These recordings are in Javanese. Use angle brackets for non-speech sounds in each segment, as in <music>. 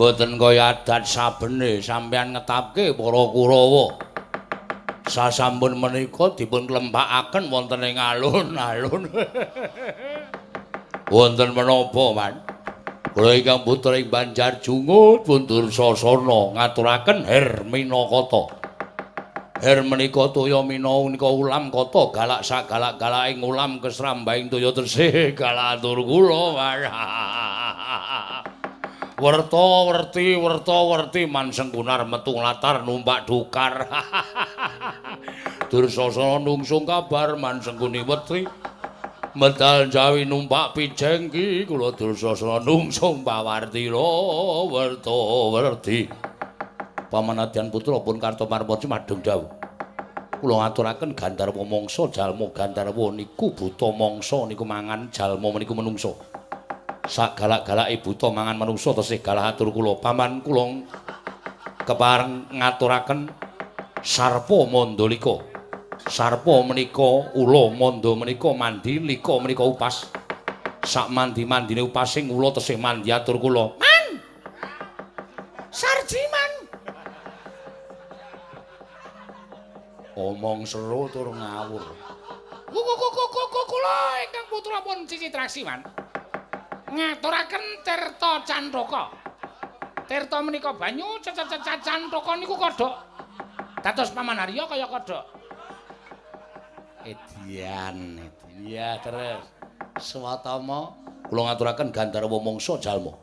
Mboten kaya adat sabene sampeyan ngetapke para Kurawa. Sasampun menika dipun klempakaken wonten ing alun-alun. <laughs> wonten menapa, Man? Kula ingkang putra ing Banjar Jungut pun Dursasana ngaturaken Hermina Kata. Her menika toya mina menika ulam kata <laughs> galak sak galak-galaking ulam kesrambaing toya tresih galatur kula. <laughs> Werta werti werta werti mansengkunar metu latar numpak dukar. <laughs> Dursasana nungsung kabar mansengkuni wetri. Medal Jawi numpak pijengki kula Dursasana nungsung pawarti lo werta werti. pamanadyan putra pun Kartomarmaja madheng dawuh. Kula ngaturaken Gandharwa mangsa jalma Gandharwa niku buta mangsa niku mangan jalma meniku menungso. Sak galak-galake buta mangan menungso tesih galah atur kula paman kula kepareng ngaturaken Sarpa Mandalika. Sarpa menika ula manda menika mandi lika menika upas. Sak mandi-mandine upasing ula tesih mandi atur kula. Man! Sarjiman! omong seru tur ngawur. Kula ingkang putra pun Cicitraksi, Man. Ngaturaken Tirta Candaka. Tirta menika banyu, Candaka niku kodhok. Dados Paman Arya kaya kodhok. Edian, iya terus. Swatama kula ngaturaken Gandharwa mangsa jalma.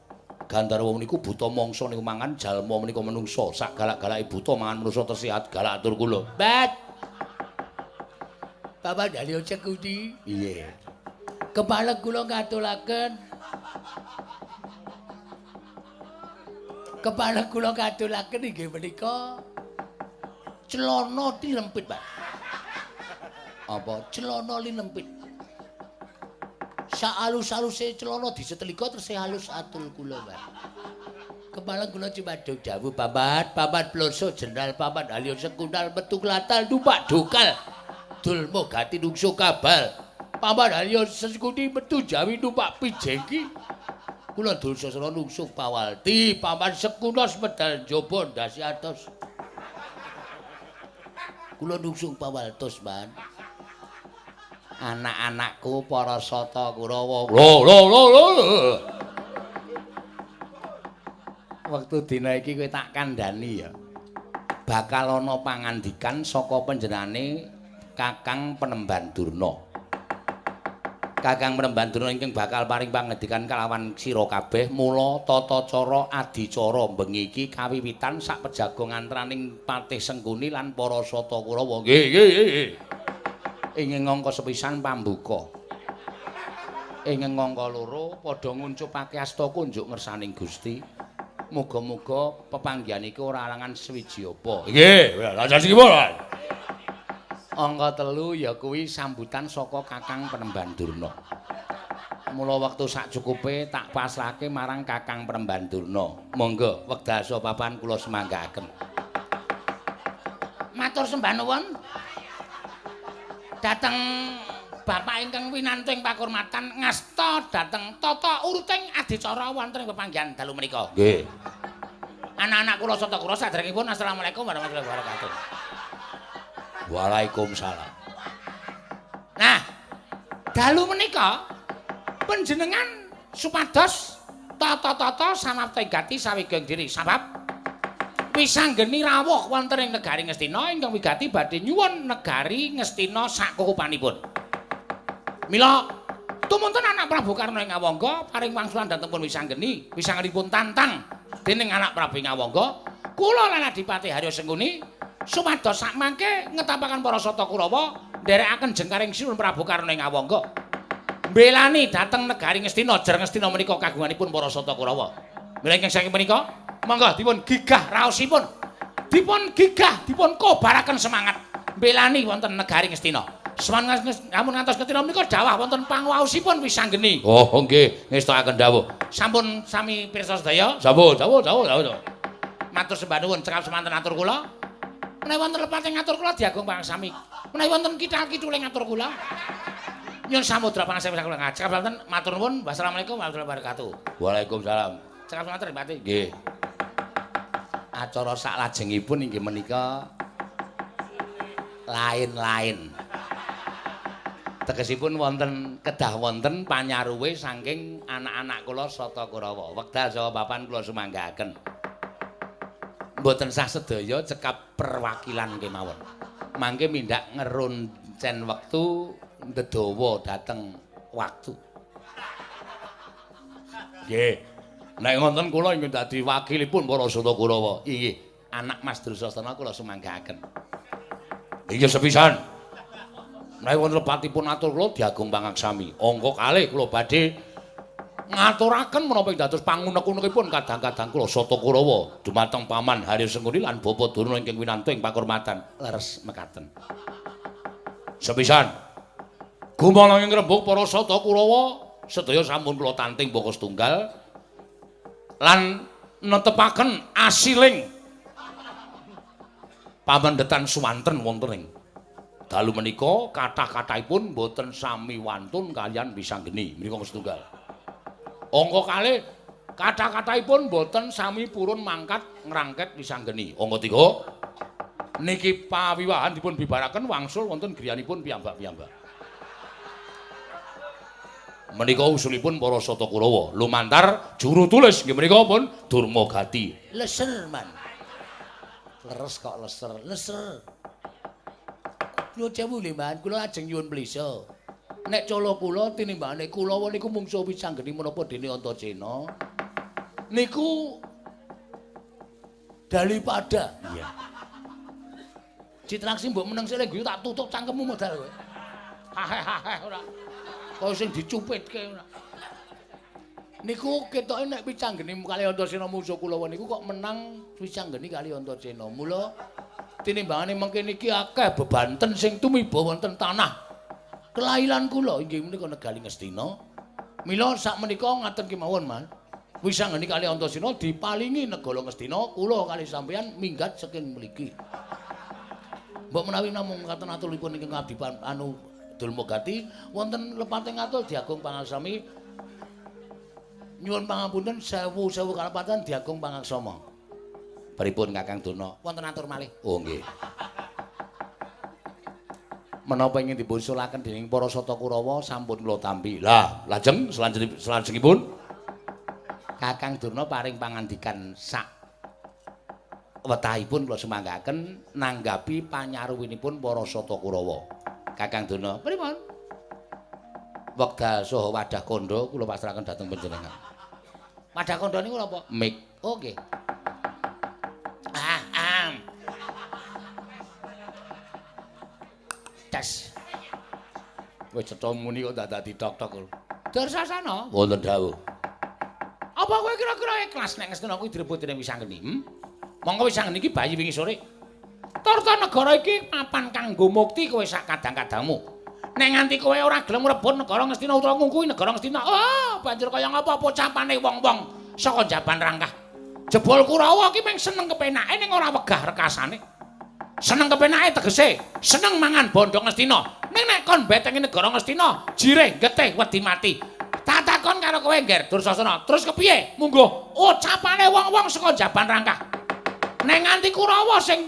Gandharwa niku buta mangsa niku mangan jalma menika menungsa. Sak galak-galake buta mangan menungsa tesihat galak atur kula. Bat. Bapak Dalio Cekuti. Iya. Kepala kula ngatulaken. Kepala kula ngatulaken inggih menika celana dilempit, Pak. Apa celana linempit. Sak alus-aluse celana disetelika terus halus atul kula, Pak. Kepala kula cuma dawuh papat, papat ploso jenderal papat Dalio Sekundal metu klatal numpak dokal. dulmu gati nungsu kabal. Paman Haryo seskuti metu jawi numpak pijengki. Kula dulsasana nungsu pawalti, paman sekunos medal njaba ndasi atos. Kula nungsu pawaltos, Man. Anak-anakku para sata Kurawa. Lho, lho, lho, lho. Wektu dina iki kowe tak kandhani ya. Bakal ana pangandikan saka panjenengane Kakang Penemban Durna. Kakang Penemban Durna ingkang bakal paring pangedikan kalawan sira kabeh mula tata cara adicara bengi iki kawiwitan sak pejago antraning Patih Sengkuni lan para sata Kurawa. Nggih, nggih, nggih. Ing ngangka sepisan pambuka. Ing ngangka loro padha nguncupake asta kunjuk ngersaning Gusti. Muga-muga pepanggihan iki ora alangan swiji apa. Nggih, lha sing angka telu ya kuwi sambutan saka Kakang Penemban Durna. Mula wektu sak cukupe tak pasrahke marang Kakang Penemban Durna. Monggo wekdal papan kula semanggaaken. Matur sembah nuwun. Dateng Bapak ingkang winantu ing pakurmatan ngasta dateng tata uruting adicara wonten ing pepanggihan dalu menika. Nggih. Anak-anak kula sata kula sadèrèngipun assalamualaikum warahmatullahi wabarakatuh. Waalaikumsalam. Nah, dalu menika panjenengan supados tata-tata samapta gati sawigeng diri sabab wisanggeni rawuh wonten ing negari Ngastina ingkang wigati badhe nyuwun negari Ngastina sakukupanipun. Mila tumunten anak Prabu Karna ing Ngawangga paring wangsulan dhateng pun wisanggeni, wisanggenipun tantang dening anak Prabu Ngawangga, kula lan Adipati Haryo Sengkuni sumados sak mangke ngetapaken para sata Kurawa nderekaken jengkaring sinuwun Prabu Karna ing Awangga. Mbelani dhateng negari Ngastina, jer Ngastina menika kagunganipun para sata Kurawa. Mila ingkang saking menika, monggo dipun gigah raosipun. Dipun gigah, dipun kobaraken semangat mbelani wonten negari Ngastina. Semangat namun ngantos ketina menika dawah wonten pangwaosipun wisanggeni. Oh, nggih, ngestakaken dawuh. Sampun sami pirsa sedaya. Sampun, sampun, sampun, sampun. Matur sembah nuwun cekap semanten atur kula. Menawi wonten lepate ngatur kula diagung pangsami. Menawi wonten kital-kitule ngatur kula. Nyun samudra pangsami kula ngajak wonten matur nuwun. Wassalamualaikum warahmatullahi wabarakatuh. Waalaikumsalam. Cekap semanten Pak. Nggih. acara saklajengipun inggih menika lain-lain. Tegesipun wonten kedah wonten panyaruwe saking anak-anak kula Sata Kurawa. Wekdal saha papan kula sumanggaken. Mboten sah sedaya cekap perwakilan kemawon. Mangke mindak ngeruncen wektu ndedawa dhateng waktu. Nggih. Nek wonten kula inggih dadi wakilipun para Sata Kurawa. Inggih, anak Mas Drusasana kula sumanggaken. Iya sepisan. Nek wonten lepatipun atur kula diagung pangaksami. Angka kalih kula badhe ngaturaken menapa ing dados pangunek-unekipun kadang-kadang kula Sata Kurawa dumateng Paman Hari Sengkuni lan Bapak Durna ingkang winanto ing pakurmatan. Leres mekaten. Sepisan. Gumanang ing rembug para Sata Kurawa sedaya sampun kula tanting baka setunggal lan netepaken asiling pamendetan suwanten wonten ing dalu menika kathah-kathahipun boten sami wantun kalian wisanggeni menika setunggal. Angka kalih kathah-kathahipun boten sami purun mangkat ngrangket wisanggeni. Angka tiga niki pawiwahan dipun bibaraken wangsul wonten griyanipun piyambak-piyambak. Menika usulipun para Sata Kurawa lumantar juru tulis nggih menika pun Durmagati. Leser man. Leres kok leser, leser. Kula cewu nggih, Man. Kula ajeng nyuwun plisa. Nek cala kula tinimbangane kula niku mungsuh wisanggeni menapa dene Antasena. Niku daripada Iya. Citraksi mbok meneng sik guyu tak tutup cangkemmu modal kowe. Hahe ora. Kaya sing dicupitke ora. Niku ketoke nek wicanggeni kali Antasena musuh kula niku kok menang wicanggeni kali Antasena. Mula tinimbangane mengke niki akeh bebanten sing tumiba wonten tanah kelairan kula inggih menika Negali Ngastina. Mila sak menika ngaten kemawon, Man. Wisanggeni kali Antasena dipalingi negara Ngastina, kula kali sampeyan minggat saking mriki. Mbok menawi namung ngaten atulipun ingkang abdi pan- anu Dulmagati wonten lepating atul diagung pangasami nyuwun pangapunten sewu-sewu kalepatan diagung pangaksama. Pripun Kakang Durna? Wonten atur malih. Oh nggih. Menapa ingin dibunsulaken dening para Sata Kurawa sampun kula tampi. Lah, lajeng selanjutipun selajengipun Kakang Durna paring pangandikan sak wetahipun kula semanggaken nanggapi panyaruwinipun para Sata Kurawa. Kakang Durna, pripun? Wekdal saha wadah kandha kula pasrahaken dhateng panjenengan. Wadah kandha niku napa? mik Oke. Ah, Tes. wis cetha muni kok dak dadi tok-tok. Darsasana. Wonten dawuh. Apa kowe kira-kira ikhlas nek ngestina kuwi direbut dening Wisanggeni? Hmm? Monggo Wisanggeni iki bayi wingi sore. Tarta negara iki papan kanggo mukti kowe sak kadang-kadangmu. Nek nganti kowe ora gelem rebut negara Ngastina utawa ngungkuhi negara Ngastina, oh, banjur kaya ngapa pocapane wong-wong saka jaban rangkah. Jebul Kurawa iki mung seneng kepenake ning ora wegah rekasane. Seneng kepenake tegese seneng mangan bondo Ngastina. Ning nek kon betengi negara Ngastina, jireh getih wedi mati. Tak takon karo kowe, Nger Dursasana. Terus kepiye? Munggo ucapane wong-wong saka jaban rangkah. Nek nganti Kurawa sing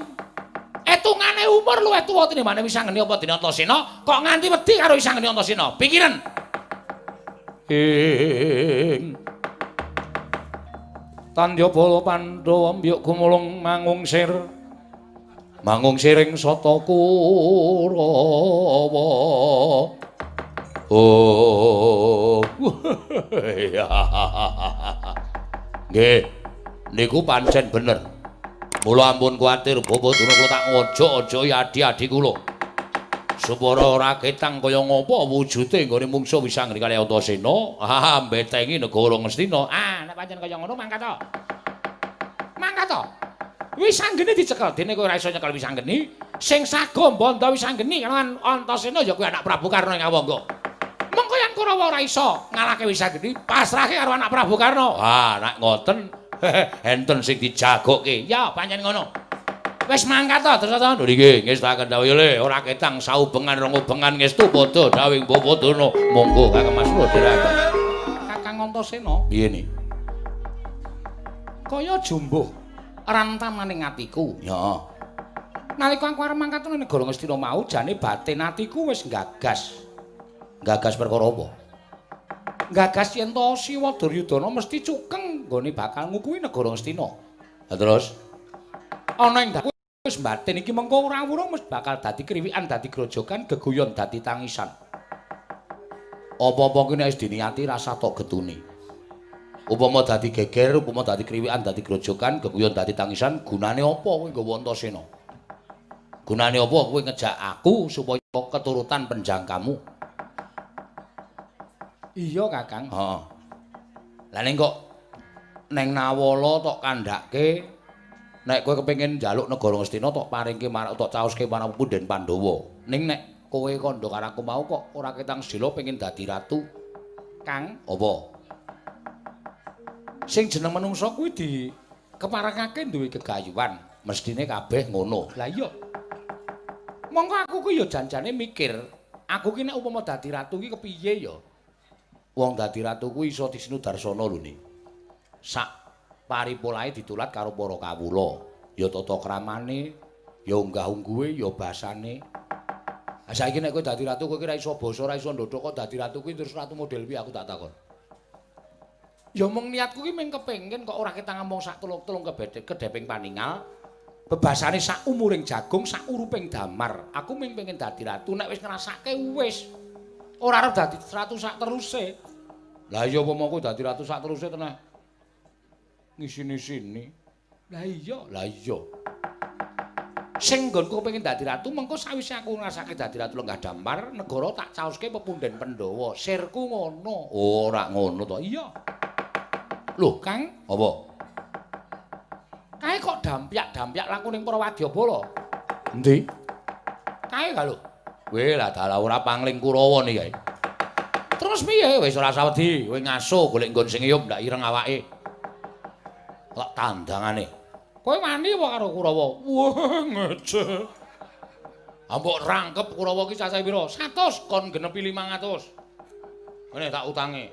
etungane umur luwih tuwa tinimbang Wisanggeni apa dene Antasena, kok nganti wedi karo Wisanggeni Antasena? Pikiran. ing Tandyabala Pandhawa mbiyuk gumulung mangungsir mangungsiring Sata Kurawa Oh Nggih niku pancen bener. Mula ampun kuwatir Bapak Durna kula tak ngojo-ojo adi-adi kula supaya ora ketang kaya ngapa wujude nggone mungsuh Wisanggeni kali Antasena ah mbetengi negara Ngastina. Ah, nek pancen kaya ngono mangkat to. Mangkat to. Wisanggeni dicekel dene kowe ora iso nyekel Wisanggeni. Sing sago mbanda Wisanggeni kan Antasena ya kuwi anak Prabu Karna ing Awangga. Mengko yen Kurawa ora iso ngalahke Wisanggeni, pasrahke karo anak Prabu Karna. ah nek ngoten <laughs> enten sing dijagokke Ya, pancen ngono. Wis mangkat to, terus to. lho niki ngestaken dawuh le ora ketang saubengan rong ubengan ngestu padha dawing Bapak Durna monggo Kakang Mas Kakang Antasena piye ni kaya jumbuh rantamaning atiku. Ya. Nalika aku arep mangkat nang negara Ngastina mau jane batin atiku wis gagas. Gagas perkara apa? Gagas yen to Siwa Duryudana mesti cukeng nggone bakal ngukuhi negara Ngastina. Lah terus Ana ing wis batin iki mengko ora wurung mesti bakal dadi kriwikan dadi grojogan geguyon dadi tangisan. apa-apa kuwi nek wis diniati rasa tok getuni. Upama dadi geger, upama dadi kriwikan, dadi grojogan, geguyon dadi tangisan, gunane apa kowe nggawa Antasena? Gunane apa kowe ngejak aku supaya keturutan penjangkamu? Iya, Kakang. Heeh. Lah ning kok neng Nawala tok kandhake nek kowe kepengin njaluk negara Ngastina tok paringke marang tok caoske marang Punden Pandhawa. Ning nek kowe kandha karo aku mau kok ora ketang sila pengin dadi ratu. Kang, Apa? Sing jeneng manungsa kuwi di keparengake duwe gegayuhan. Mestine kabeh ngono. Lah iya. Monggo aku kuwi ya janjane mikir, aku ki nek upama dadi ratu ki kepiye ya? Wong dadi ratu kuwi iso disinu darsana lho ni. Sak paripolahe ditulat karo para kawula. Ya tata kramane, ya unggah-ungguhe, ya basane. Ah saiki nek kowe dadi ratu kowe ki ora iso basa, ora iso ndodhok kok dadi ratu kuwi terus ratu model piye aku tak takon. Ya mung niatku ki mung kepengin kok ora kita ngomong sak tulung-tulung kebedhe kedeping paningal. Bebasane sak umuring jagung, sak uruping damar. Aku mung pengen dadi ratu nek wis ngrasake wis. Ora arep dadi ratu sak teruse. Lah iya apa mau dadi ratu sak teruse tenan. Ngisini-sini. Lah iya. Lah iya. Sing nggonku pengen dadi ratu mengko sawise aku ngrasake dadi ratu lenggah damar, negara tak caoske pepunden Pandhawa. Sirku ngono. Ora ngono to. Iya. Loh, Kang, apa? kae kok dampyak-dampyak laku ning para wadyabala. Endi? Kae ka lho. Kowe lah dalah ora pangling Kurawa ni kae. Terus piye? Wis ora usah wedi, kowe ngaso golek nggon sing iyup ndak ireng awake. Kok tandangane. Kowe wani apa karo Kurawa? Wah, ngece. Ambok rangkep Kurawa ki cacahe pira? 100 kon genepi 500. Ngene tak utange.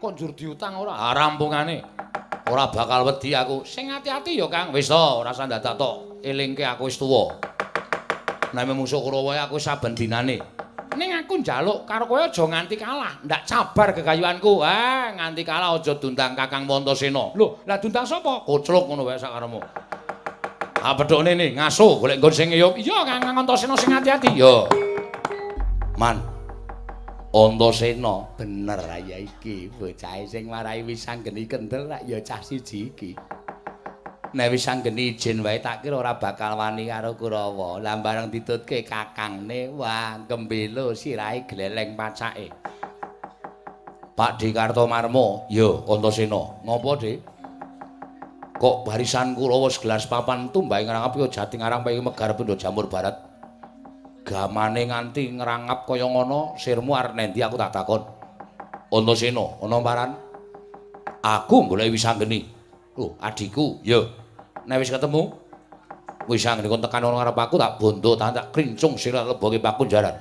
Kok njur diutang ora? Ah rampungane. Ora bakal wedi aku. Sing ati-ati ya, Kang. Wis to, ora usah dadak tok elingke aku wis tuwa. Nek musuh Kurawa aku saben dinane. Ning aku njaluk karo kowe aja nganti kalah, ndak cabar gegayuhanku. Ah, nganti kalah aja dundang Kakang Wantasena. Lho, lah dundang sapa? Kocluk ngono wae sak karemu. Ah pedhokne ni ngaso golek nggon sing iyup. Iya, Kakang Wantasena sing ati-ati. Yo. Man. Antasena bener ya iki bocahe sing marai wisanggeni kendel rak ya cah siji iki. Nek wisanggeni izin wae tak kira ora bakal wani karo Kurawa. Lah bareng ditutke kakangne wah gembelo sirahe gleleng pacake. Pak Di Kartomarmo, yo Antasena. Ngopo, Dik? Kok barisan Kurawa segelas papan tumbake ngrangap yo jati ngarang pengen megar pindho jamur barat. Gamane nganti ngerangap kaya ngono sirmu arep nendi aku tak takon. Antasena ana paran aku golek wisanggeni lho adikku yo nek wis ketemu wisanggeni kon tekan ana ngarep aku tak bondo tak tak krincung sira leboke pakunjaran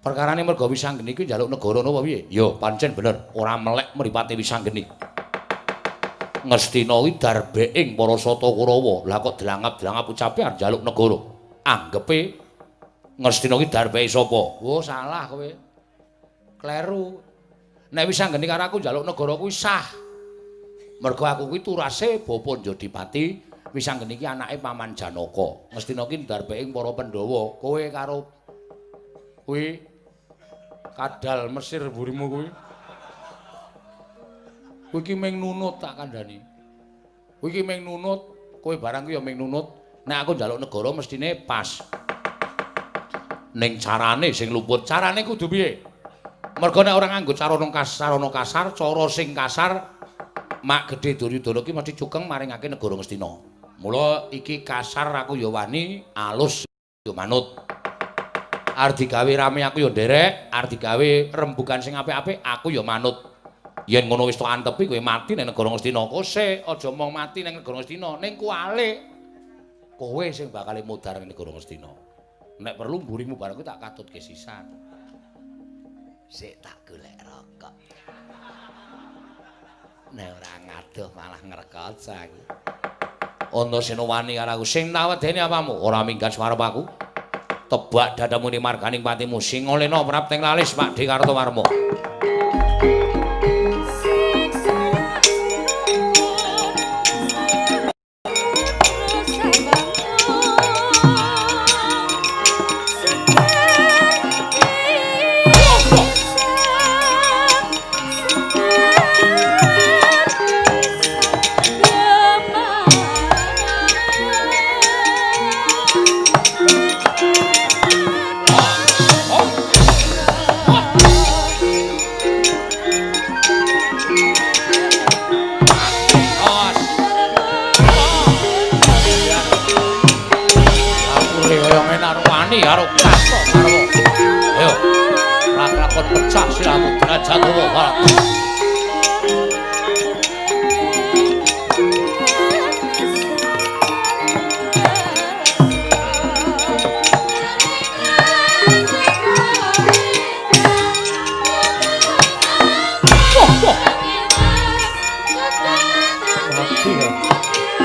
perkarane mergo wisanggeni kuwi njaluk negara napa piye? Yo pancen bener ora melek mripate wisanggeni Ngastina kuwi darbeing para sata Kurawa. Lah kok delangap-delangap ucape arep njaluk negara. Anggepe Ngastina kuwi darbehe sapa? Oh, salah kowe. Kleru. Nek wis anggeni karo aku njaluk negara kuwi sah. Mergo aku kuwi turase Bapa Jodipati, wis anggeni iki anake Paman Janaka. Ngastina kuwi darbeing para Pandhawa. Kowe karo kuwi kadal Mesir burimu kuwi. Kowe iki mung nunut tak kandhani. Kowe iki mung nunut, kowe barang kuwi ya mung nunut. Nek aku njaluk negara mestine pas. Ning carane sing luput, carane kudu piye? Mergo nek ora nganggo carana kasar, carana kasar, cara sing kasar, mak gedhe Duryudana ki mesti cukeng maringake negara Ngastina. Mula iki kasar aku ya wani, alus ya manut. Arep digawe rame aku ya nderek, arep digawe rembugan sing apik-apik aku ya manut. Yen ngono wis tok antepi kowe mati ning negara Ngastina. Kose aja mong mati ning negara Ngastina, ning kualik. kowe sing bakal mudhar ning negara Ngastina. Nek perlu mburimu barang kuwi tak katutke sisan. Sik tak golek rokok. Nek ora ngadoh malah ngrekot saiki. Ana senowani karo aku sing nawedeni apamu ora minggat suarep aku. Tebak dadamu ni marganing patimu sing olena prapting lalis Pak Di Kartowarma.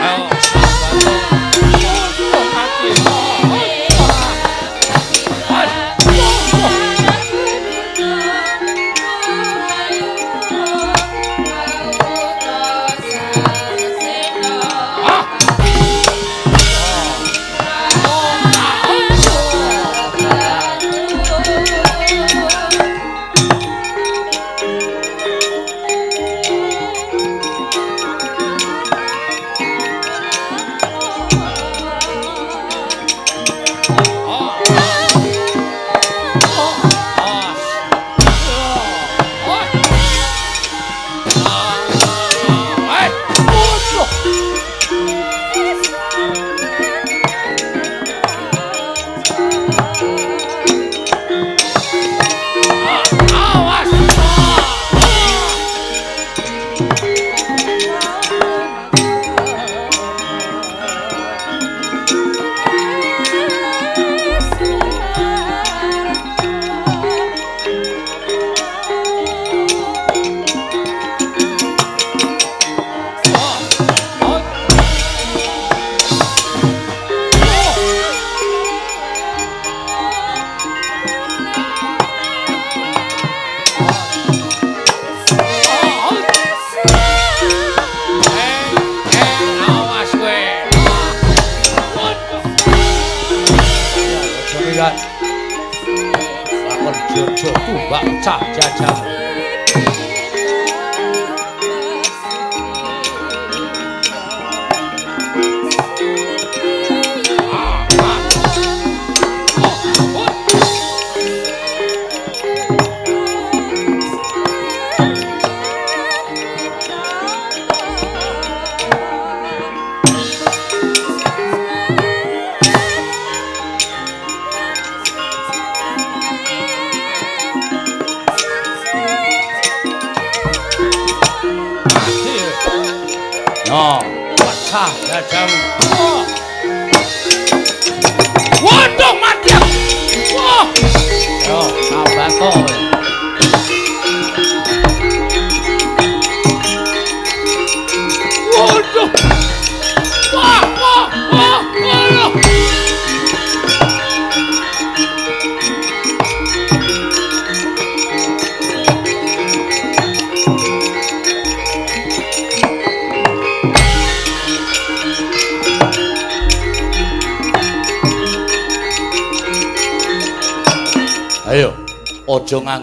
Ayo. Awas jojo tumbak cah jajah.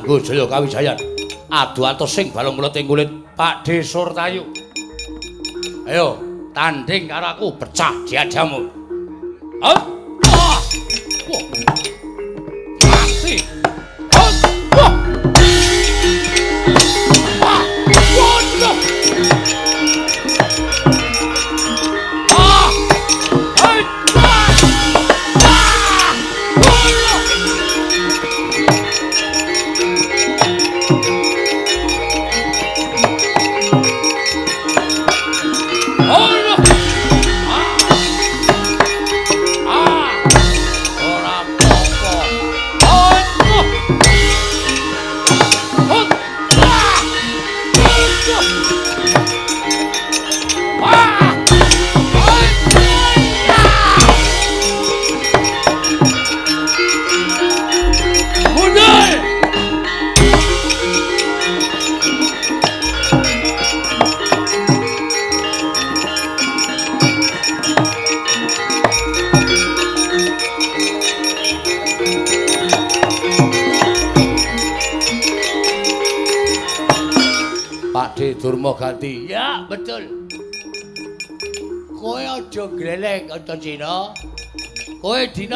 Aja nganggo jaya kawijayan. Adu atos sing balung mulut ing kulit Pak De Surtayu. Ayo, tanding karo aku pecah diadamu. Hah? Wah!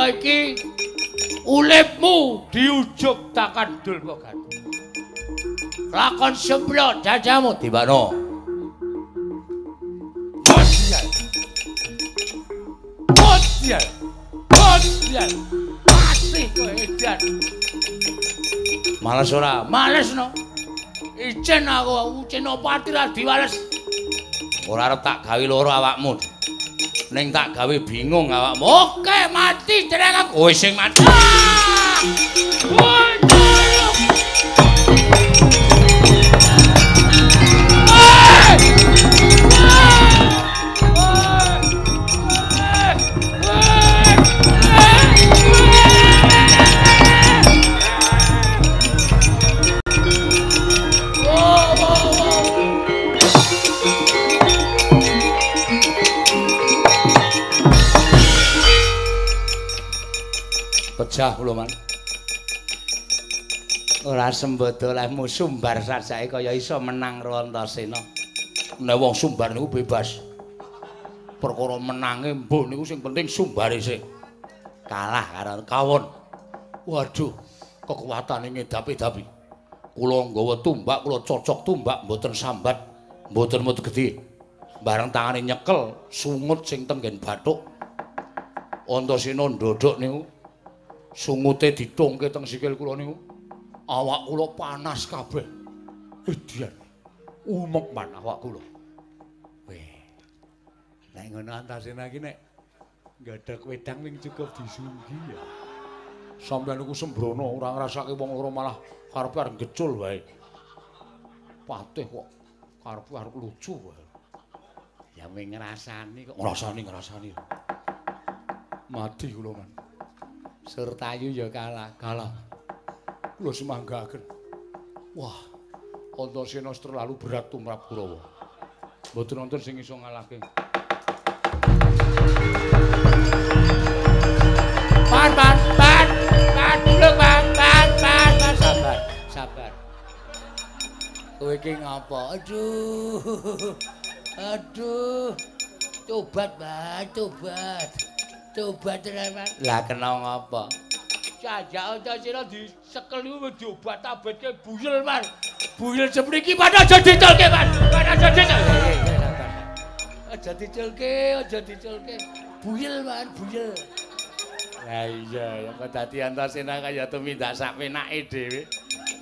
Iki uripmu diujug takan Durma Ganti. Lakon semplot jajamu di mana? Bosian. Bosian. Bosian. Pasti kowe edan. Males ora? Males no. Ijen aku, ucen opati ra diwales. Ora arep tak gawe loro awakmu. Ning tak gawe bingung awakmu. Oke, mati jeneng aku. Kowe sing mati. Woi, Pecah kula man. Ora sembodo lehmu sumbar sajake kaya iso menang Rantasena. Nek wong sumbar niku bebas. Perkara menange mbuh niku sing penting sumbare sik. Kalah karo kawon. Waduh, kekuatane ngedapi-dapi. Kula nggawa tumbak, kula cocok tumbak mboten sambat, mboten mut gedhe. Bareng tangane nyekel sungut sing tenggen bathuk. Antasena ndodhok niku sungute ditungke teng sikil kula niku. Awak kula panas kabeh. Edian umek man awak kula. Weh. Nek ngono antasena iki nek gadhak wedang ning cukup disunggi ya. Sampeyan niku sembrono ora ngrasake wong loro malah karepe arep gecul wae. Patih kok karepe arep lucu wae. Ya ming ngrasani kok. Ngrasani ngrasani. Mati kula man Surtayu ya kalah. Kalah. Kula semanggaken. Wah, Antasena terlalu berat tumrap Kurawa. Mboten wonten sing iso ngalahke. Pan, pan, pan, pan, dulu, pan, pan, pan, pan, sabar, sabar. Kowe iki ngapa? Aduh, aduh, tobat, Mbak, tobat. Tobat tenan, Lah kena ngapa? Jajak Antasena disekel niku wis diobat tabetke buyel, Man. Buyel semriki padha aja diculke, Man. Padha aja diculke. Aja diculke, aja diculke. Buyel, Man, buyel. Lah iya, ya kok dadi Antasena kaya tumindak sak penake dhewe.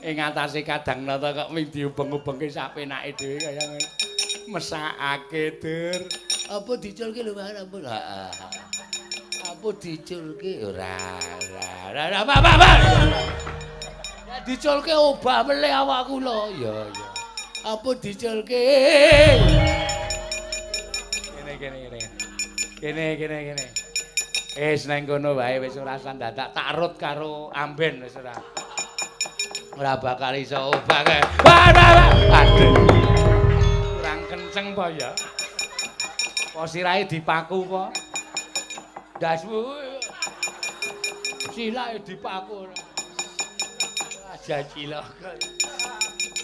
Ing atase kadang nata kok ming diubeng-ubengke sak penake dhewe kaya ngene. Mesakake, Dur. Apa diculke lho? Ampun. Heeh. Apa diculke? Ora ora ora apa apa ya diculke obah meleh awak kula ya ya apa diculke? Kene kene kene. Kene kene kene. Wis nang kono wae wis ora san dadak tak rut karo amben wis ora. Ora bakal iso obah aduh. Kurang kenceng po ya. Apa sirahe dipaku po dasmu silae dipaku. Aja cilok.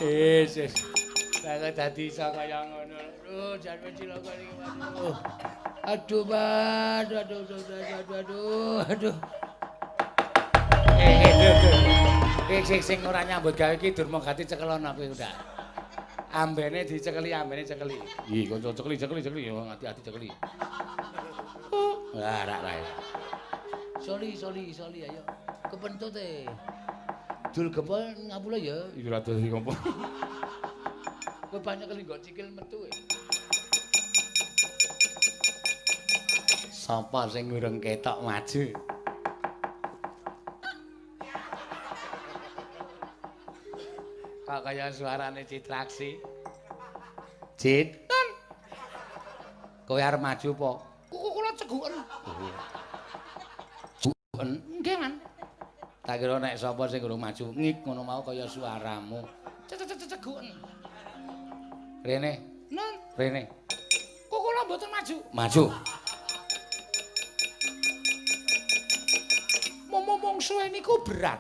Wis wis. Nek dadi iso kaya ngono. Aduh jan cilok iki aduh. Aduh aduh aduh aduh aduh aduh eh eh sing sing ora nyambut gawe iki durma gati cekelon aku udah ambene dicekeli ambene cekeli. Iki kanca cekeli cekeli cekeli. Yo ati-ati cekeli Lah, rak rak. Soli, soli, soli ayo. Kepentut e. Dul gempol ngapula ya. Iki ora dadi ngopo. Kowe banyak kali nggo cikil metu e. Sapa sing ngurung ketok maju? Kok kaya suarane Citraksi? Cit. Kowe arep maju po? Ceguken. Ceguken nggih, Man. Tak kira nek sapa sing urung maju ngik ngono mau kaya suaramu. Ceguken. Rene. Nun. Rene. Kok kula mboten maju? Maju. Momong-mongsuhe niku berat.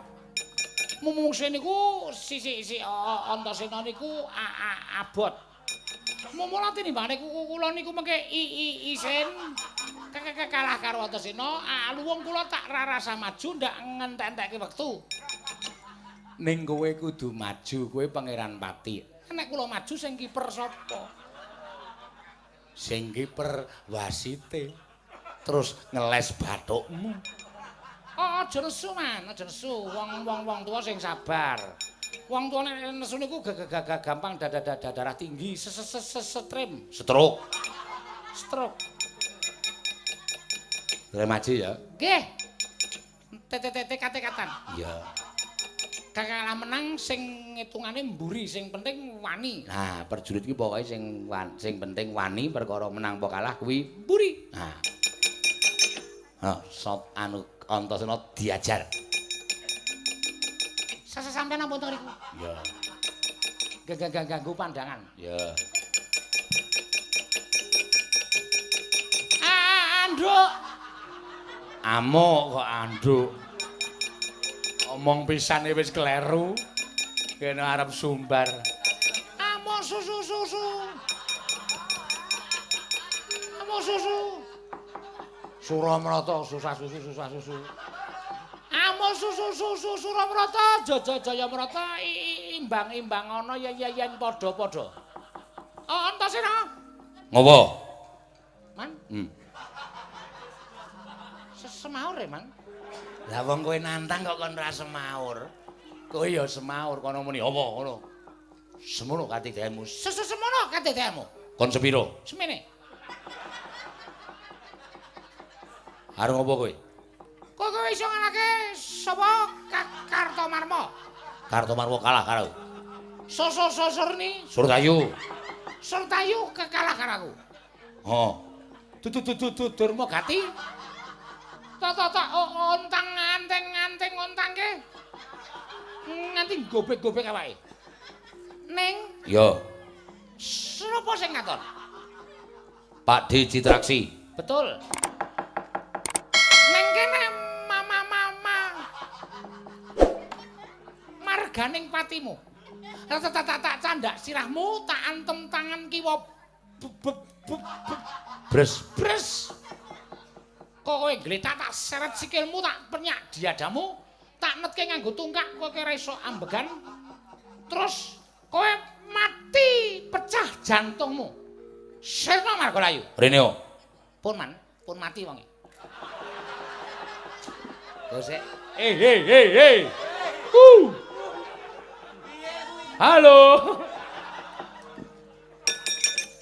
Momong-mongsuhe niku sisi-sisi Antasena niku abot. Mumula tinimbangane kula niku mengke isin kalah karo Antasena, luwung kula tak rasa maju ndak ngentek-entekke wektu. Ning kowe kudu maju, kowe pangeran pati. Nek kula maju sing kiper sapa? Sing kiper wasite. Terus ngeles bathukmu. Oh, aja nesu, Man, aja nesu. Wong-wong wong tuwa sing sabar. Wong tuwa nek nesu niku gampang darah tinggi, setrim, stroke. Stroke. Remaji ya? Nggih. TTT kate-katan. Iya. Kakak menang sing ngitungane mburi, sing penting wani. Nah, perjurit iki pokoke sing sing penting wani perkara menang apa kalah kuwi mburi. Nah. Oh, sop anu Antasena diajar. Sasa sampean apa to riku? Iya. Gak ganggu pandangan. Iya. Anduk. Amuk kok anduk. Omong pisane wis kleru. Kene arep sumbar. Amuk susu susu. Amuk susu. Suramrata susah susu susah susu. Amuk susu susu Suramrata Jaja Jayamrata imbang-imbang ana yen yen padha-padha. Oh, Antasena. Ngopo? Man. Hmm. Sesemaur e, Man. Lah wong kowe nantang kok kon ra semaur. Kowe ya semaur kono muni apa ngono. Semono katidemu. Sesu semono katidemu. Kon sepiro? Semene. Arep ngopo kowe? Kowe kowe iso nganake sapa Kartomarma? Kartomarma kalah karo. Soso sosorni Surtayu. Surtayu kekalah karo aku. Oh. Dudu-dudu-durma gati. Tata-tata ontang nganteng-nganteng ontangke. Nganti gobek-gobek awake. Ning Yo. Sapa sing ngatur? Pak D Citraksi. Betul. Ning kene mama-mama. Marganing patimu. Tata-tata candak sirahmu tak antem tangan kiwa Bres. Bres. Kok kowe gletak tak seret sikilmu tak penyak diadamu, tak netke nganggo tungkak kowe ora iso ambegan. Terus kowe mati pecah jantungmu. Sirna Margolayu. Reneo. Pun man, pun mati wonge. Terus eh hey hey hey. Uh. Halo.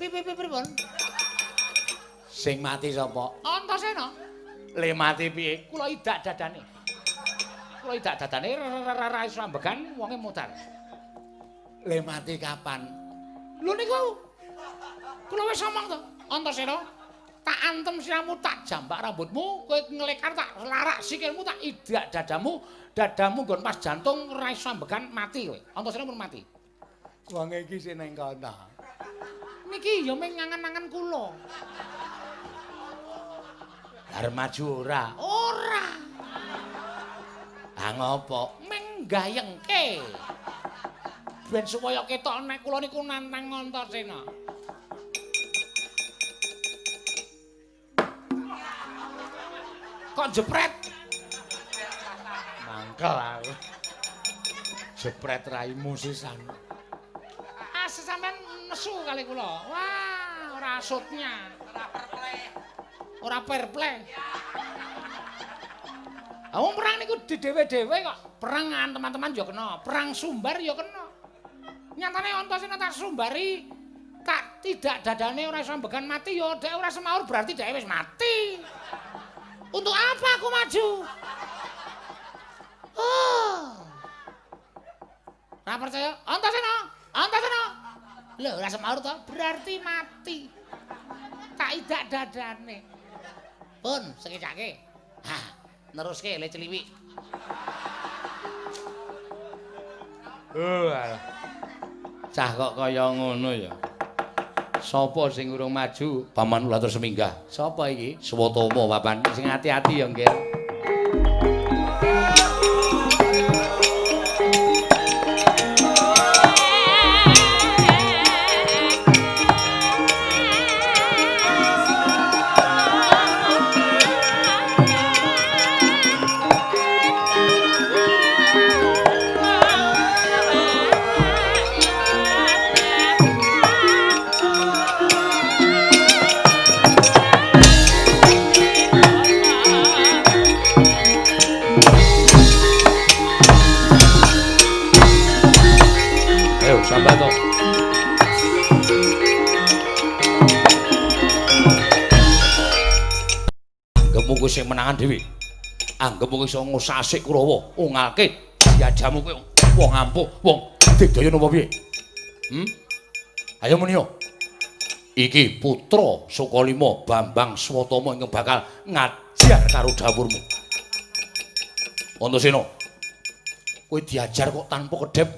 pipi pipi pun. Sing mati sapa? Antasena. Le mati piye? Kula idak dadane. Kula idak dadane ra iso ambegan wonge mutar. Le mati kapan? Lho niku. Kula wis omong to, Antasena. Tak antem siramu, tak jambak rambutmu, kowe nglekar tak larak sikilmu, tak idak dadamu, dadamu nggon pas jantung ora iso ambegan mati kowe. Antasena pun mati. Wong iki sing ning kono. Niki ya mung ngangen-angen kula. Arep maju ora? Ora. Ah ngopo? Meng gayengke. Ben supaya ketok nek kula niku nantang Antasena. Kok jepret? Mangkel aku. Jepret raimu sisan. Ah, sampean nesu kali kula. Wah, ora asutnya. Ora. Ora perple. Awong perang niku dhewe-dhewe kok. Perang teman-teman ya kena, perang sumbar ya kena. Nyatane Antasena tak sumbari tak tidak dadane ora iso ambegan mati ya dhek ora semaur berarti dhek wis mati. Untuk apa aku maju? Oh. Ora percaya? Antasena, Antasena. Lho, ora semaur to, berarti mati. Tak idak dadane. Pun sekecake. Hah, neruske le celiwik. Oh, alah. Cah kok kaya ngono ya. Sapa sing urung maju? Paman kula terus seminggah. Sapa iki? Swatama, Papan. Sing ati-ati ya, Nggih. Anggep kowe iso ngusasik Kurawa, ungalke diajamu kowe wong ampuh, wong digdaya napa piye? Hmm? Ayo muni. Iki putra Sukalima Bambang Swatama ingkang bakal ngajar karo dawurmu. Antasena. Kowe diajar kok tanpa kedep,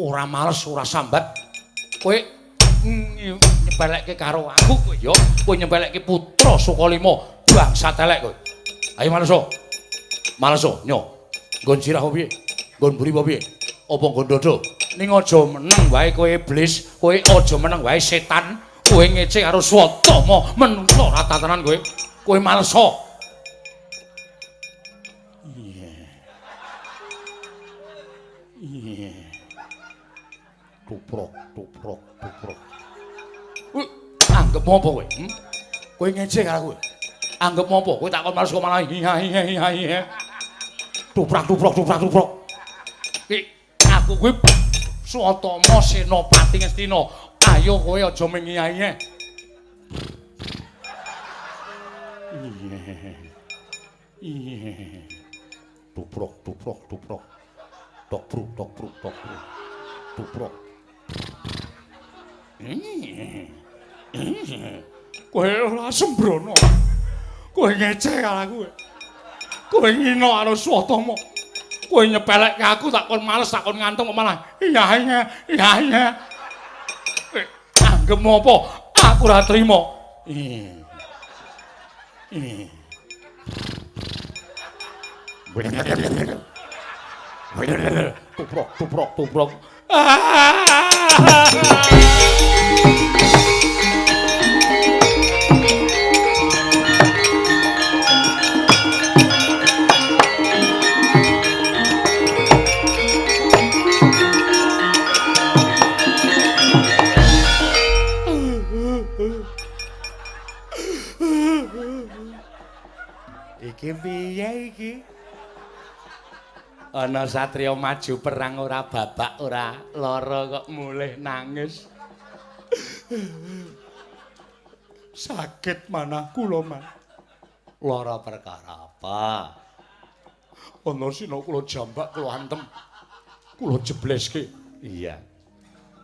ora males, ora sambat. Kowe nyebalekke karo aku kowe ya. Kowe nyebalekke putra Sukalima bangsa telek kowe. Ayo maleso. Maleso, nyo. Nggon sirah apa piye? Nggon mburi apa piye? Apa nggon dodo? Ning aja meneng wae kowe iblis, kowe aja meneng wae setan. Kowe ngece karo Swatama, menungso ora tatanan kowe. Kowe maleso. Iya. Tuprok, tuprok, tuprok. Wih, anggap apa kowe? Hmm? Kowe ngece karo kowe. Anggap apa? Kowe takon kok malah iya iya iya iya. Tuprak, tuprok, tuprak, tuprok. Ki, aku kuwi Swatama Senopati Ngastina. Ayo kowe aja mengiyae. Iya. Iya. Tuprok, tuprok, tuprok. Tok bruk, tok bruk, tok bruk. Tuprok. Kowe ora sembrono. Kowe ngeceh karo aku. Kowe ngino karo Swatama. Kowe nyepelekke aku tak kon males tak kon ngantung kok malah iya iya iya iya. Eh, Anggep apa? Aku ora trima. Ih. Tuprok, tuprok, tuprok. Iki piye iki? Ana satriya maju perang ora babak ora lara kok mulih nangis. Sakit manah kula, Man. Lara perkara apa? Ana sina kula jambak kula antem. Kula jebleske. Iya.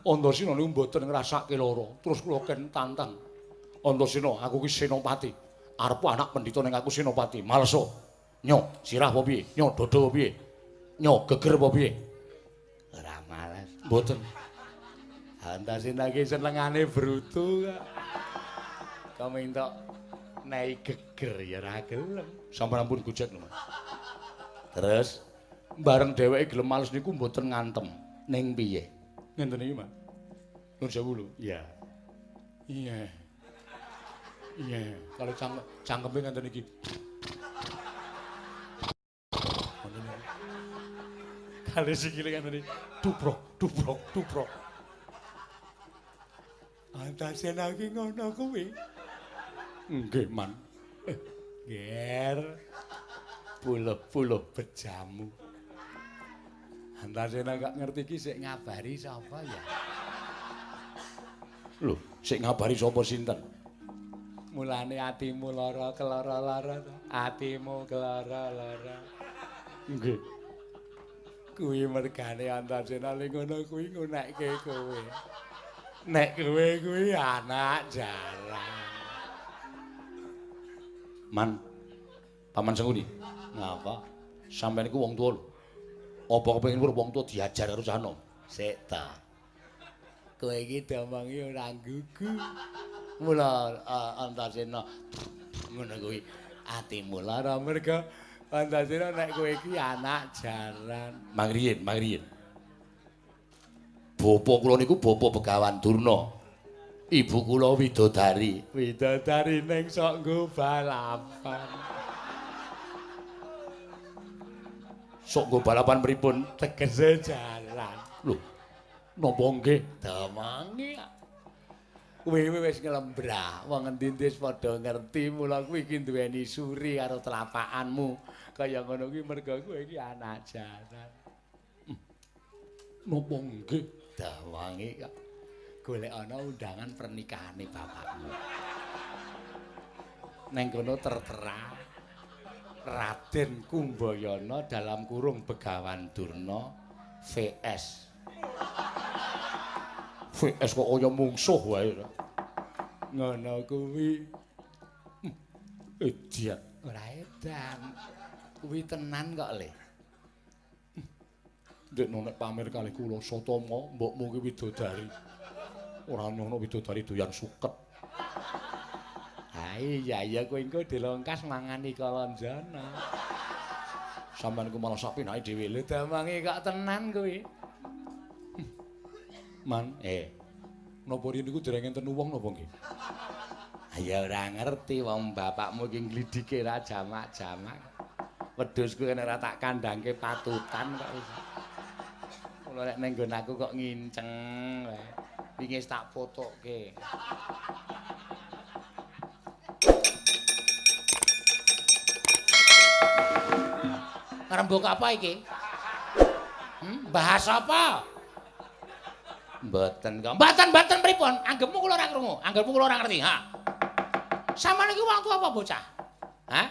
Antasena niku mboten ngrasake lara, terus kula ken tantang. Antasena, aku ki senopati. Arep anak pendhita ning aku senopati. Maleso. Nyo, sirah apa piye? Nyo, dodo apa piye? Nyo, geger apa piye? Ora males. Mboten. Antasena ki senengane brutu kok. Kok minta nei geger ya ora gelem. Sampun ampun gujet lho. Terus bareng dheweke gelem males niku mboten ngantem. Ning piye? Ngenten iki, Mas. Nur sewu lho. Iya. Iya. Iya, kalau cang cangkeme ngenten iki. Kali sikile ngenten iki. Duprok, duprok, duprok. Antasen iki ngono kuwi. Nggih, Man. Eh, Ger. Puluh-puluh bejamu. Antasen gak ngerti iki sik ngabari sapa ya? Lho, sik ngabari sapa sinten? Mulane atimu lara kelara-lara to. Atimu kelara-lara. Nggih. Kuwi mergane Antasena ning ngono kuwi ngunekke kowe. Nek kowe kuwi anak jaran. Man. Paman Sengkuni. Ngapa? Sampeyan iku wong tuwa lho. Apa kepengin wong tuwa diajar karo cah nom? Sik ta. Kowe iki domongi ora gugu. Mula Antasena ngono kuwi atimu lara merga. Antasena nek kowe iki anak jaran. Mangriyen mangriyen Bapa kula niku bapa Begawan Durna. Ibu kula widodari. Widodari ning sok nggo balapan. Sok nggo balapan pripun? Tegese jalan. Lho napa nggih? Damange kowe wis nglembrah wong endi-endi wis padha ngerti mula kowe iki duweni suri karo telapakanmu kaya ngono kuwi mergo kowe iki anak jaran napa nggih? Dawange kok golek ana undangan pernikahanne bapakmu. Neng kono tertera Raden Kumbayana dalam kurung Begawan Durna VS. VS kok kaya mungsuh wae. Ngono kuwi. Ediat. Ora edan. Kuwi tenan kok, Le. Ndek nek pamer kalih kula Satama, mbokmu ki widodari. Ora ono widodari doyan suket. Ha iya iya kowe engko dilongkas mangani kalanjana. Sampeyan ku malah sak pinake dhewe lho damange kok tenan kowe. Man, eh. Napa rene niku dereng enten wong napa nggih? Ya ora ngerti wong bapakmu ki nglidike ra jamak-jamak. Wedhusku nek ora tak kandhangke patutan kok wis. Mula nek ning nggon aku kok nginceng wae. Wingi tak fotoke. Ngrembug apa iki? Hmm, bahas apa? Mboten kok. Mboten mboten pripun? Anggepmu kula ora krungu. Anggepmu kula ora ngerti. Ha. Sampeyan iki wong tua apa bocah? Hah?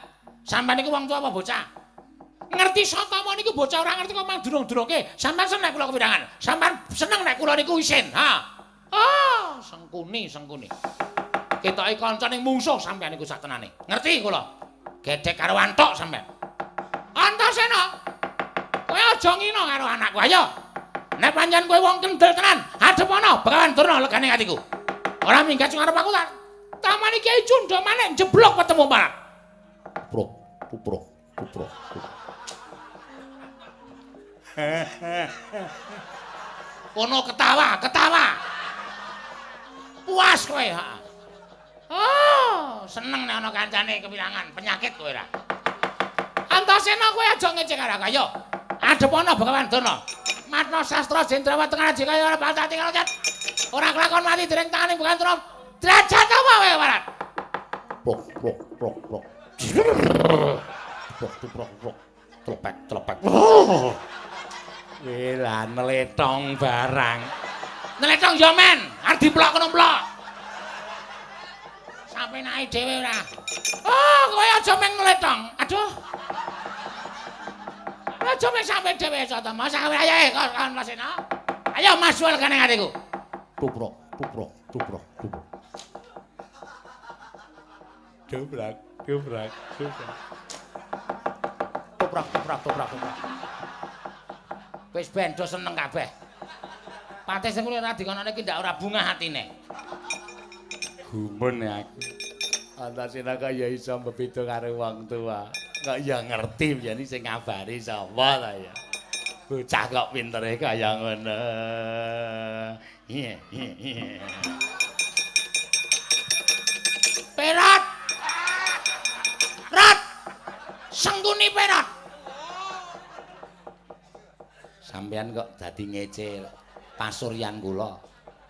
Sampeyan iki wong tua apa bocah? Ngerti Satama niku bocah ora ngerti kok mang durung-durungke. Sampeyan seneng kula kepirangan. Sampeyan seneng nek kula niku isin. Ha. Ah, sengkuni, sengkuni. Ketoke kancane mungsuh sampeyan niku sak tenane. Ngerti kula? Gedhek karo antuk sampeyan. Antasena. Kowe aja ngina karo anakku, ayo. Nek pancen kowe wong kendel tenan, adep ana Begawan Durna legane atiku. Ora minggat sing arep aku tak. Taman iki cundha maneh jeblok ketemu malah. Puprok, puprok, puprok. Kono <laughs> ketawa, ketawa. Puas kowe, ha. Oh, seneng nek ana kancane kewilangan, penyakit kowe ora. Antasena kowe aja ngecek karo aku, ayo. Adep ana Begawan Durna. Matna sastra jendrawat tengah aji kaya ora pantati karo cat. Ora kelakon mati dereng tanganing Begawan Durna. Derajat apa kowe warat? Prok, prok, prok, prok. Prok, prok, prok. Tlepek, tlepek. Wela neletong barang. Neletong yo men, arep diplok kono mplok. Sampe naik dhewe ora. Oh, kowe aja men neletong. Aduh. Aja men sampe dhewe aja to. Mas ayo ayo kon Mas Eno. Ayo Mas wal kene atiku. Tuprok, tuprok, tuprok, tuprok. Dobrak, dobrak, dobrak. Toprak, toprak, toprak, toprak. Wis ben do seneng kabeh. Pate sing kuwi ora dikonone ki ndak ora bunga atine. Gumen ya aku. Antasena kaya iso bebeda karo wong tua. Kok ya ngerti yen sing ngabari sapa ta ya. Bocah kok pintere kaya ngono. Iya, iya. Perat. Rat. Sengkuni perat. Sampean kok dadi ngece pasuryan kula.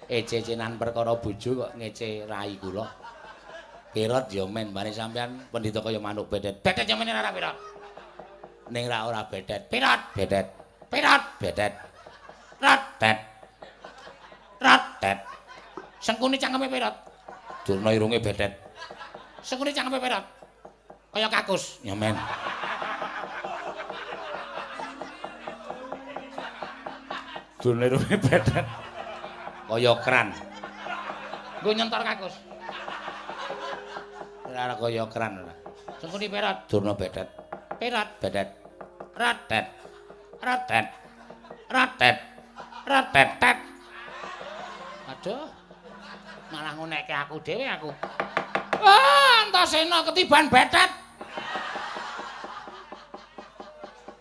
Ececenan perkara bojo kok ngece rai kula. Perot ya men bane sampean pendhita kaya manuk bedet. Bedet ya men ora perot. Ning ra ora bedet. Perot, bedet. Perot, bedet. Rat, det. Rat, det. Sengkuni cangkeme perot. Durna irunge bedet. Sengkuni cangkeme perot. Kaya kakus. Ya men. Durna irunge bedet. Kaya kran. Nggo nyentor kakus. Ora kaya kran ora. Sengkuni perot. Durna bedet. Perot, bedet. Rat, det. Rat, det. Rat, det. Rat, det, det. Aduh. Malah ngonekke aku dhewe aku. Ah, Antasena ketiban betet.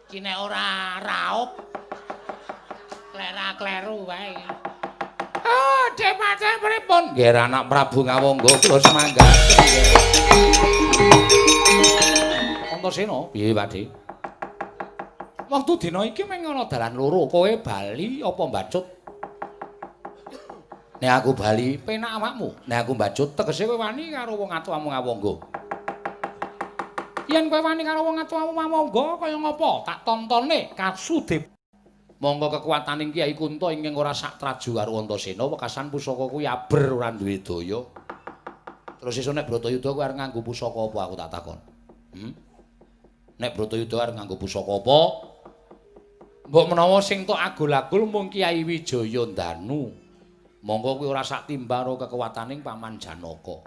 Kine ora raup. Klera kleru wae. Oh, depate pripun? Nggih, anak Prabu Ngawangga kula semangga. Antasena, piye, Pakde? Wektu dina iki mung ana dalan loro, kowe bali apa mbacut? Nek aku bali, penak awakmu. Nek aku mbacut, tegese kowe wani karo wong atuamu Ngawangga. Yen kowe wani karo wong atuamu Ngawangga kaya ngapa? Tak tontone kasudip. Monggo kekuataning Kyai Kunto ingkang ora sak traju karo Antasena, wekasan pusaka kuwi aber ora duwe daya. Terus esuk nek Bratayuda kowe arep nganggo pusaka apa aku tak takon. Hmm? Nek Bratayuda arep nganggo pusaka apa? Mbok menawa sing tok agul-agul mung Kyai Wijaya Danu. Monggo kuwi ora sak timbang karo kekuwataning Paman Janaka.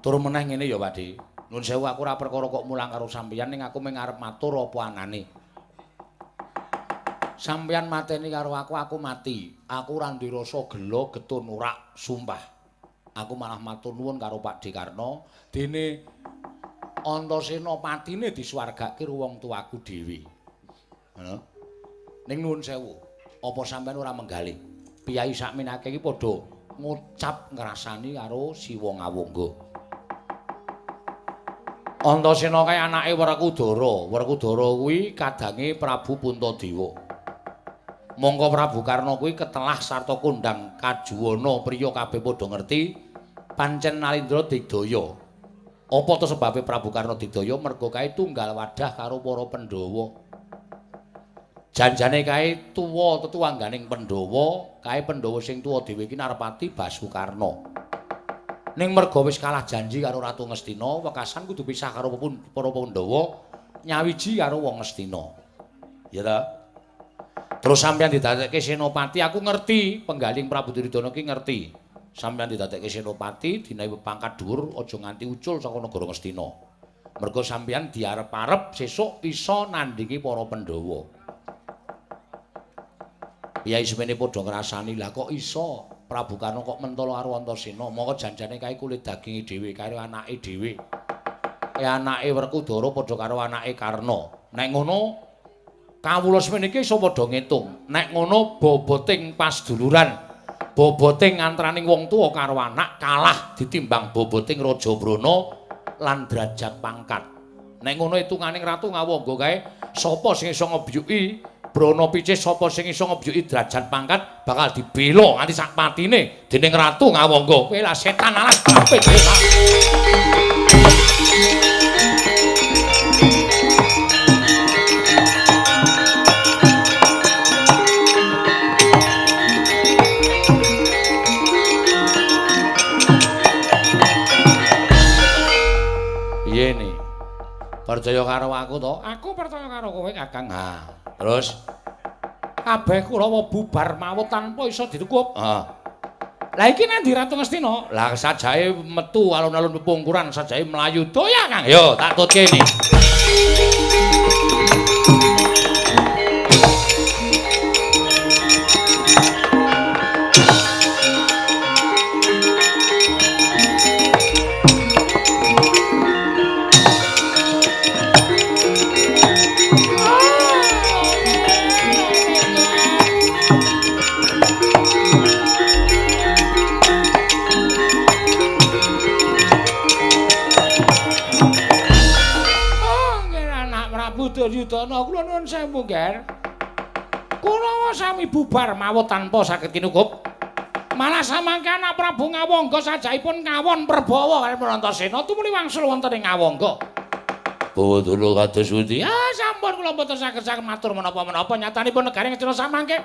Tur meneh ngene ya, Pakde. Nuwun sewu aku ora perkara kok mulang karo sampeyan ning aku mung arep matur apa anane. Sampeyan mateni karo aku, aku mati. Aku ora ndirasa gelo getun urak, sumpah. Aku malah matur nuwun karo Pak Dekarno dene Antasena patine disuwargake wong tuaku dhewe. Ngono. Ning nuwun sewu, apa sampeyan ora menggali? Piyai sakmenake iki padha ngucap ngrasani karo Siwa Ngawangga. Antasena kae anake Werkudara. Werkudara kuwi kadange Prabu Puntadewa. Monggo Prabu Karna kuwi ketelah sarta kondang kajuwana priya kabeh padha ngerti pancen Nalindra digdaya. Apa to sebabe Prabu Karna digdaya mergo kae tunggal wadah karo para Pandhawa. Janjane kae tuwa tetuangganing Pandhawa, kae Pandhawa sing tuwa dhewe iki Narpati Basukarna. ning merga wis kalah janji karo Ratu Ngastina, wekasan kudu pisah karo para Pandhawa, nyawiji karo wong Ngastina. Ya ta? Terus sampeyan didadekke senopati, aku ngerti, penggaling Prabu Duryudana ki ngerti. Sampeyan didadekke senopati, dinae pangkat dhuwur, aja nganti ucul saka negara Ngastina. Merga sampeyan diarep-arep sesuk isa nandingi para Pandhawa. Piyai semene padha ngrasani, lah kok iso Prabu Karna kok mentolo karo Antasena, moko janjane kae kulit daginge dhewe karo anake dhewe. E anake Werkudara padha karo anake Karna. Nek ngono kawula semene iki iso padha ngitung. Nek ngono boboting pas duluran, boboting antaraning wong tuwa karo anak kalah ditimbang boboting Raja Brana lan derajat pangkat. Nek ngono hitunganing Ratu Ngawangga kae sapa sing iso ngebyuki Brana Picih sapa sing iso ngebyuki derajat pangkat bakal dibela nganti sak patine dening Ratu Ngawangga. Kowe setan alas kabeh. Percaya karo aku to? Aku percaya karo kowe, Kakang. Nah, terus Kabeh Kurawa bubar mawut tanpa iso ditukup. ah Lah iki nang di Ratu Ngastina? lah sajae metu alun-alun pepungkuran sajae mlayu doya Kang. Yo, tak tutke ini. Prabu Duryudana kula nuwun sewu, Ger. Kurawa sami bubar mawut tanpa saged kinukup. Malah samangke anak Prabu Ngawangga sajaipun ngawon Prabawa kaliyan Antasena tumuli wangsul wonten ing Ngawangga. Bawa dulu kados pundi? Ya sampun kula mboten saged saged matur menapa-menapa nyatanipun negari Ngastina samangke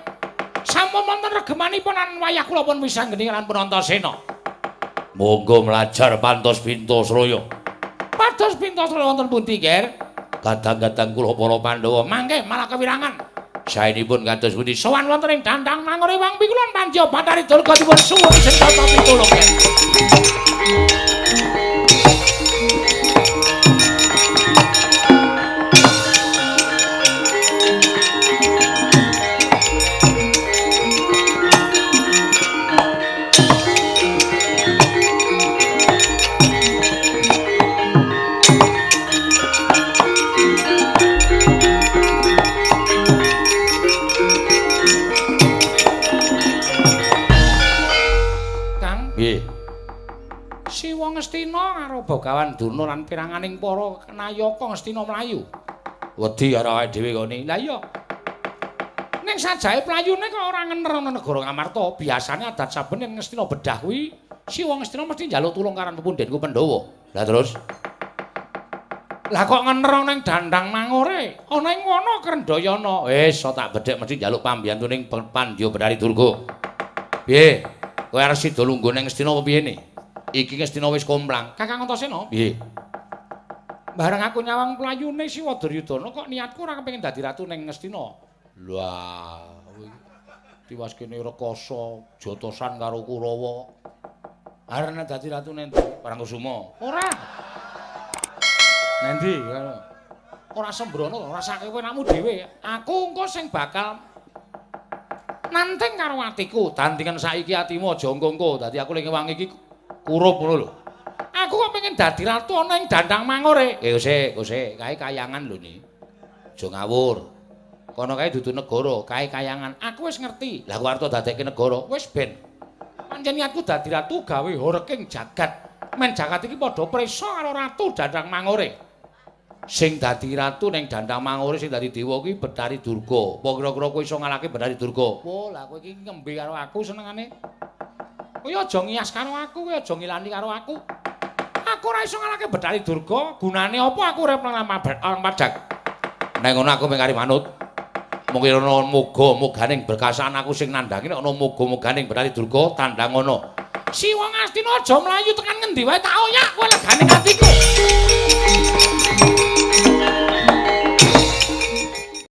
sampun wonten regemanipun an wayah kula pun wisanggeni lan Antasena. Monggo melajar pantos pintos royo. Pados pintos wonten pundi, Ger? Kadang-kadang kula para Pandhawa Mangke malah kewirangan. saenipun kados pundi? Sowan wonten ing dandang mangore wang pikulon panjo batari durga dipun suwun senjata pitulung. Ger. Bogawan Durna lan piranganing para nayaka Ngastina mlayu. Wedi karo awake dhewe kene. Lah iya. Ning sajae playune kok ora ngener ana negara Ngamarta. Biasane adat saben yen Ngastina bedah kuwi Siwa Ngastina mesti njaluk tulung karan pepundhenku Pandhawa. Lah terus Lah kok ngener ana ing dandang mangore? Ana ing wana Krendayana. wis so tak bedhek mesti njaluk pambiyantuning Pandya Bedari Durga. Piye? Kowe arep sida lungguh ning Ngastina apa piye ne? Iki Ngastina wis komplang. Kakang Antasena, Piye? Bareng aku nyawang playune Siwa Duryudana kok niatku ora kepengin dadi ratu ning Ngastina. Lah, Tiwas kene rekoso jotosan karo Kurawa. Arep dadi ratu nendi? Parangkusuma. Ora. Nendi? Ora sembrono, rasake kowe namu dhewe. Aku engko sing bakal nanting karo atiku. Dandingan saiki atimu aja engko-engko. Dadi aku ling wangi iki kurup ngono lho. Aku kok pengen dadi ratu ana ing dandang mangore. Eh, ose, ose, kae kayangan lho ni. Aja ngawur. Kono kae dudu negara, kae kayangan. Aku wis ngerti. Lah ku arep dadekke negara. Wis ben. Pancen niatku dadi ratu gawe horeking jagat. Men jagat iki padha prisa karo ratu dandang mangore. Sing dadi ratu ning dandang mangore sing dadi dewa kuwi Betari Durga. Apa kira-kira kowe iso ngalahke Betari Durga? Oh, lah kowe iki ngembe karo aku senengane. Kowe aja ngias karo aku, kowe aja ngilani karo aku. Aku ora iso ngalahke Betari Durga. Gunane apa aku urip nang alam pajak? Nek ngono aku mung kari manut. Mungkin ana muga-muganing berkasan aku sing nandangi nek ana muga-muganing Betari Durga tandang ngono. Si wong Astina aja mlayu tekan ngendi wae tak oyak kowe legane atiku.